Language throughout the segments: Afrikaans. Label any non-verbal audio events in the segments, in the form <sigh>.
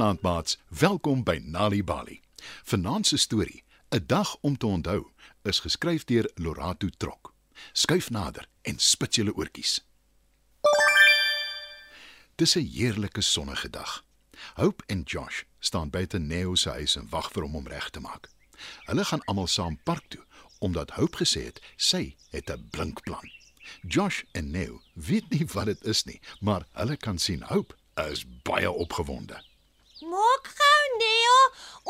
Goeienaand maats, welkom by Nali Bali. Vanaand se storie, 'n dag om te onthou, is geskryf deur Lorato Trok. Skuif nader en spit julle oortjies. Dis 'n heerlike sonnige dag. Hope en Josh staan buite Neo se huis en wag vir hom om reg te maak. Hulle gaan almal saam park toe omdat Hope gesê het sy het 'n blink plan. Josh en Neo weet nie wat dit is nie, maar hulle kan sien Hope is baie opgewonde. Maak gou, Neo.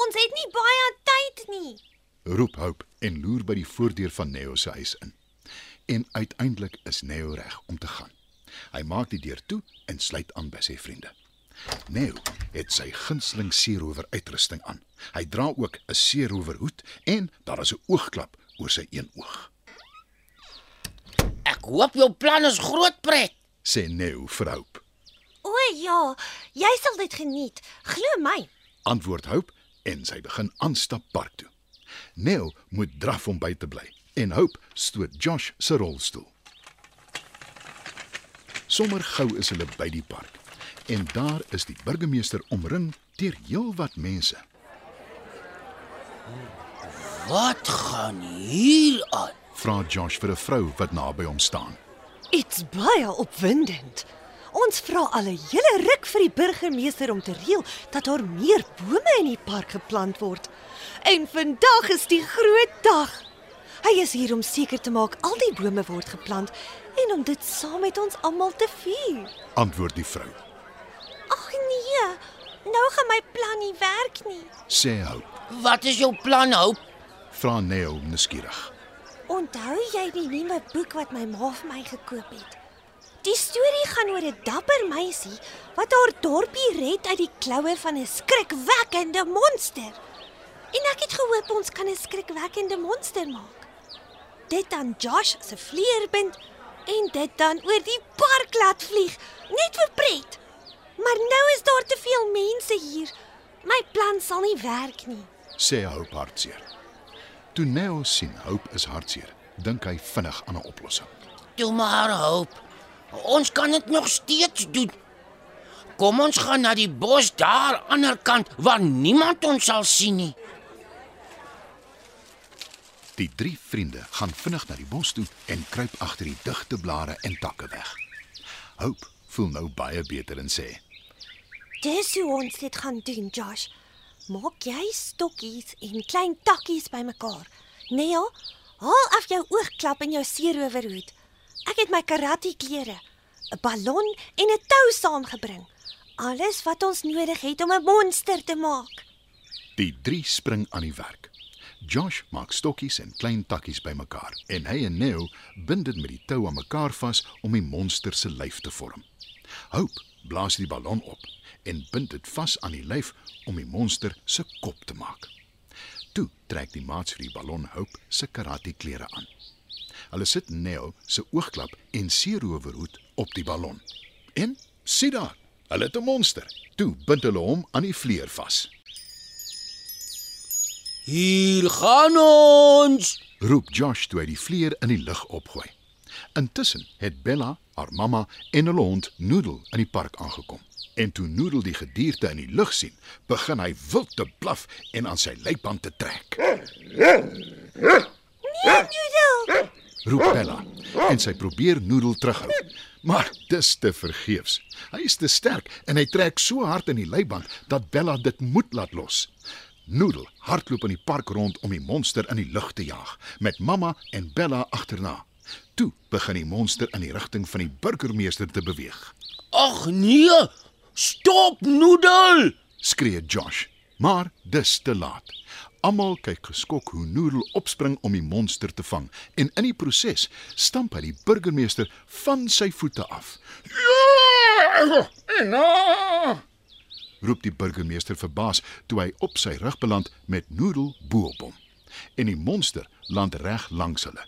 Ons het nie baie tyd nie. Roep Hope en loer by die voordeur van Neo se huis in. En uiteindelik is Neo reg om te gaan. Hy maak die deur toe en sluit aan by sy vriende. Neo het sy gunsteling seerower uitrusting aan. Hy dra ook 'n seerower hoed en daar is 'n oogklap oor sy een oog. Ek hoop jou plan is groot pret. Sê Neo vir Hope. Ja, jy sal dit geniet. Glo my. Antwoord Hope en sy begin aanstap park toe. Neo moet draf om by te bly en Hope stoot Josh se rolstoel. Sommer gou is hulle by die park en daar is die burgemeester omring deur heelwat mense. Wat gaan hier aan? Vra Josh vir 'n vrou wat naby hom staan. Dit's baie opwindend. Ons vra al 'n hele ruk vir die burgemeester om te reël dat daar meer bome in die park geplant word. En vandag is die groot dag. Hy is hier om seker te maak al die bome word geplant en om dit saam met ons almal te vier. Antwoord die vrou. Ag nee. Nou gaan my plan nie werk nie. Sê Hope. Wat is jou plan, Hope? Vra Neo nuuskierig. Onthou jy die nuwe boek wat my ma vir my gekoop het? Die storie gaan oor 'n dapper meisie wat haar dorpie red uit die kloue van 'n skrikwekkende monster. En ek het gehoop ons kan 'n skrikwekkende monster maak. Dit aan Josh se vlieër bind en dit dan oor die park laat vlieg, net vir pret. Maar nou is daar te veel mense hier. My plan sal nie werk nie. Sê Hope hartseer. Toe Neo sien Hope is hartseer, dink hy vinnig aan 'n oplossing. Toe maar, Hope. Ons kan dit nog steeds doen. Kom ons gaan na die bos daar aan die ander kant waar niemand ons sal sien nie. Die drie vriende gaan vinnig na die bos toe en kruip agter die digte blare en takke weg. Hope voel nou baie beter en sê: Dis hoe ons dit gaan doen, Josh. Maak jy stokkies en klein takkies bymekaar. Neo, haal af jou oogklap en jou seerowerhoed. Ek het my karate klere, 'n ballon en 'n tou saamgebring. Alles wat ons nodig het om 'n monster te maak. Die drie spring aan die werk. Josh maak stokkies en klein takkies bymekaar en hy en Neo bind dit met die tou aan mekaar vas om die monster se lyf te vorm. Hope blaas die ballon op en bind dit vas aan die lyf om die monster se kop te maak. Toe trek die maats vir die ballon Hope se karate klere aan. Hulle sit Neo se oogklap en seerowerhoed op die ballon. En sien daar, hulle het 'n monster. Toe bind hulle hom aan die vleuer vas. Hier gaan ons. roep Josh toe hy die vleuer in die lug opgooi. Intussen het Bella, haar mamma en hulle hond Noodle in die park aangekom. En toe Noodle die gedierte in die lug sien, begin hy wild te blaf en aan sy leiband te trek. Noodle, Roep Bella en sy probeer Noodle terughou. Maar dis te vergeefs. Hy is te sterk en hy trek so hard in die leiband dat Bella dit moet laat los. Noodle hardloop in die park rond om die monster in die lug te jaag, met mamma en Bella agterna. Toe begin die monster in die rigting van die burgemeester te beweeg. Ag nee. Stop, Noodle. Skree Josh, maar dis te laat. Almal kyk geskok hoe Noodle opspring om die monster te vang en in die proses stamp hy die burgemeester van sy voete af. Ja! Nou. Roep die burgemeester verbaas toe hy op sy rug beland met Noodle bo op hom. En die monster land reg langs hulle.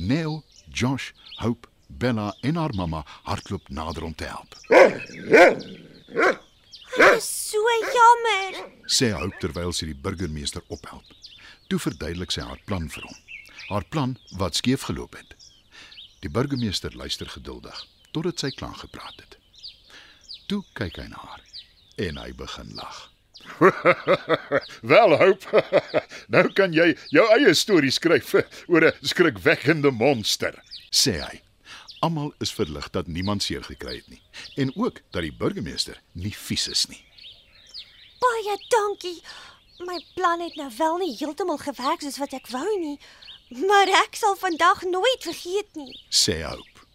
Neo, Josh, Hope, Bella en haar mamma hardloop nader om te help. Dit is so jammer. sê Hope terwyl sy die burgemeester ophelp. Toe verduidelik sy haar plan vir hom. Haar plan wat skeef geloop het. Die burgemeester luister geduldig totdat sy klaar gepraat het. Toe kyk hy na haar en hy begin lag. <laughs> Wel, hoop. <laughs> nou kan jy jou eie storie skryf oor 'n skrikwekkende monster, sê hy. Almal is verlig dat niemand seer gekry het nie en ook dat die burgemeester nie vies is nie. Baie dankie. My plan het nou wel nie heeltemal gewerk soos wat ek wou nie, maar ek sal vandag nooit vergeet nie. sê Hope.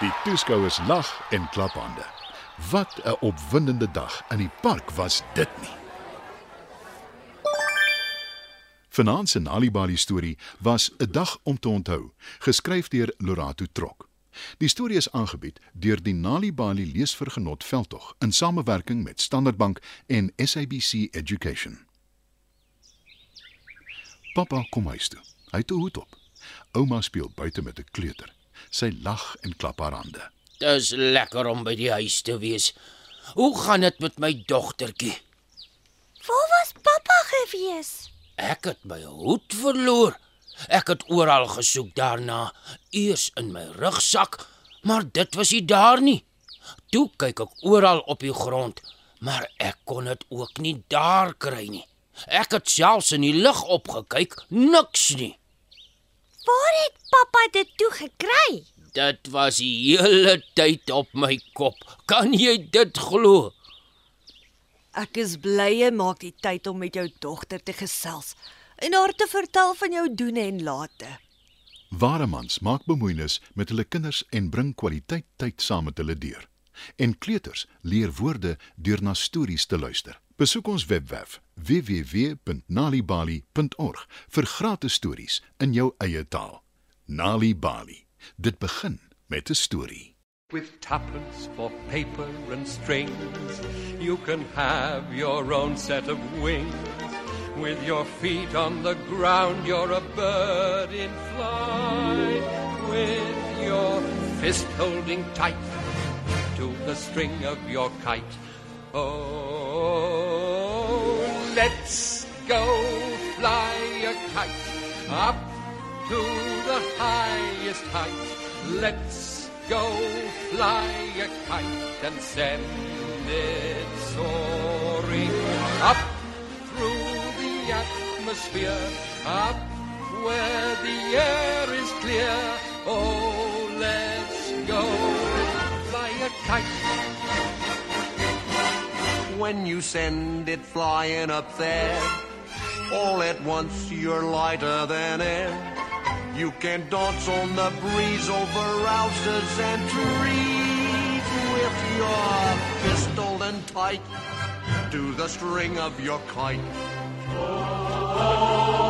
Die toeskouers lag en klap hande. Wat 'n opwindende dag in die park was dit nie. Vanaand se Nalibali storie was 'n dag om te onthou, geskryf deur Lorato Trok. Die storie is aangebied deur die Nalibali Leesvergenot Veldtog in samewerking met Standard Bank en SABC Education. Pappa kom huis toe. Hy het 'n hoed op. Ouma speel buite met 'n kleuter. Sy lag en klap haar hande. Dis lekker om by die huis te wees. Hoe gaan dit met my dogtertjie? Waar was pappa gewees? Ek het my hoed verloor. Ek het oral gesoek daarna, eers in my rugsak, maar dit was nie daar nie. Toe kyk ek oral op die grond, maar ek kon dit ook nie daar kry nie. Ek het selfs in die lug opgekyk, niks nie. Waar het pappa dit toe gekry? Dit was die hele tyd op my kop. Kan jy dit glo? Ek is bly jy maak die tyd om met jou dogter te gesels en haar te vertel van jou doene en late. Ware mans maak bemoeienis met hulle kinders en bring kwaliteit tyd saam met hulle deur. En kleuters leer woorde deur na stories te luister. Besoek ons webwerf www.nalibali.org vir gratis stories in jou eie taal. Nali Bali. Dit begin met 'n storie. With tuppence for paper and strings, you can have your own set of wings. With your feet on the ground, you're a bird in flight. With your fist holding tight to the string of your kite. Oh, let's go fly a kite up to the highest height. Let's go fly a kite and send it soaring up through the atmosphere, up where the air is clear. Oh, let's go fly a kite. When you send it flying up there, all at once you're lighter than air. You can dance on the breeze over houses and trees with your fist holding tight to the string of your kite. Oh!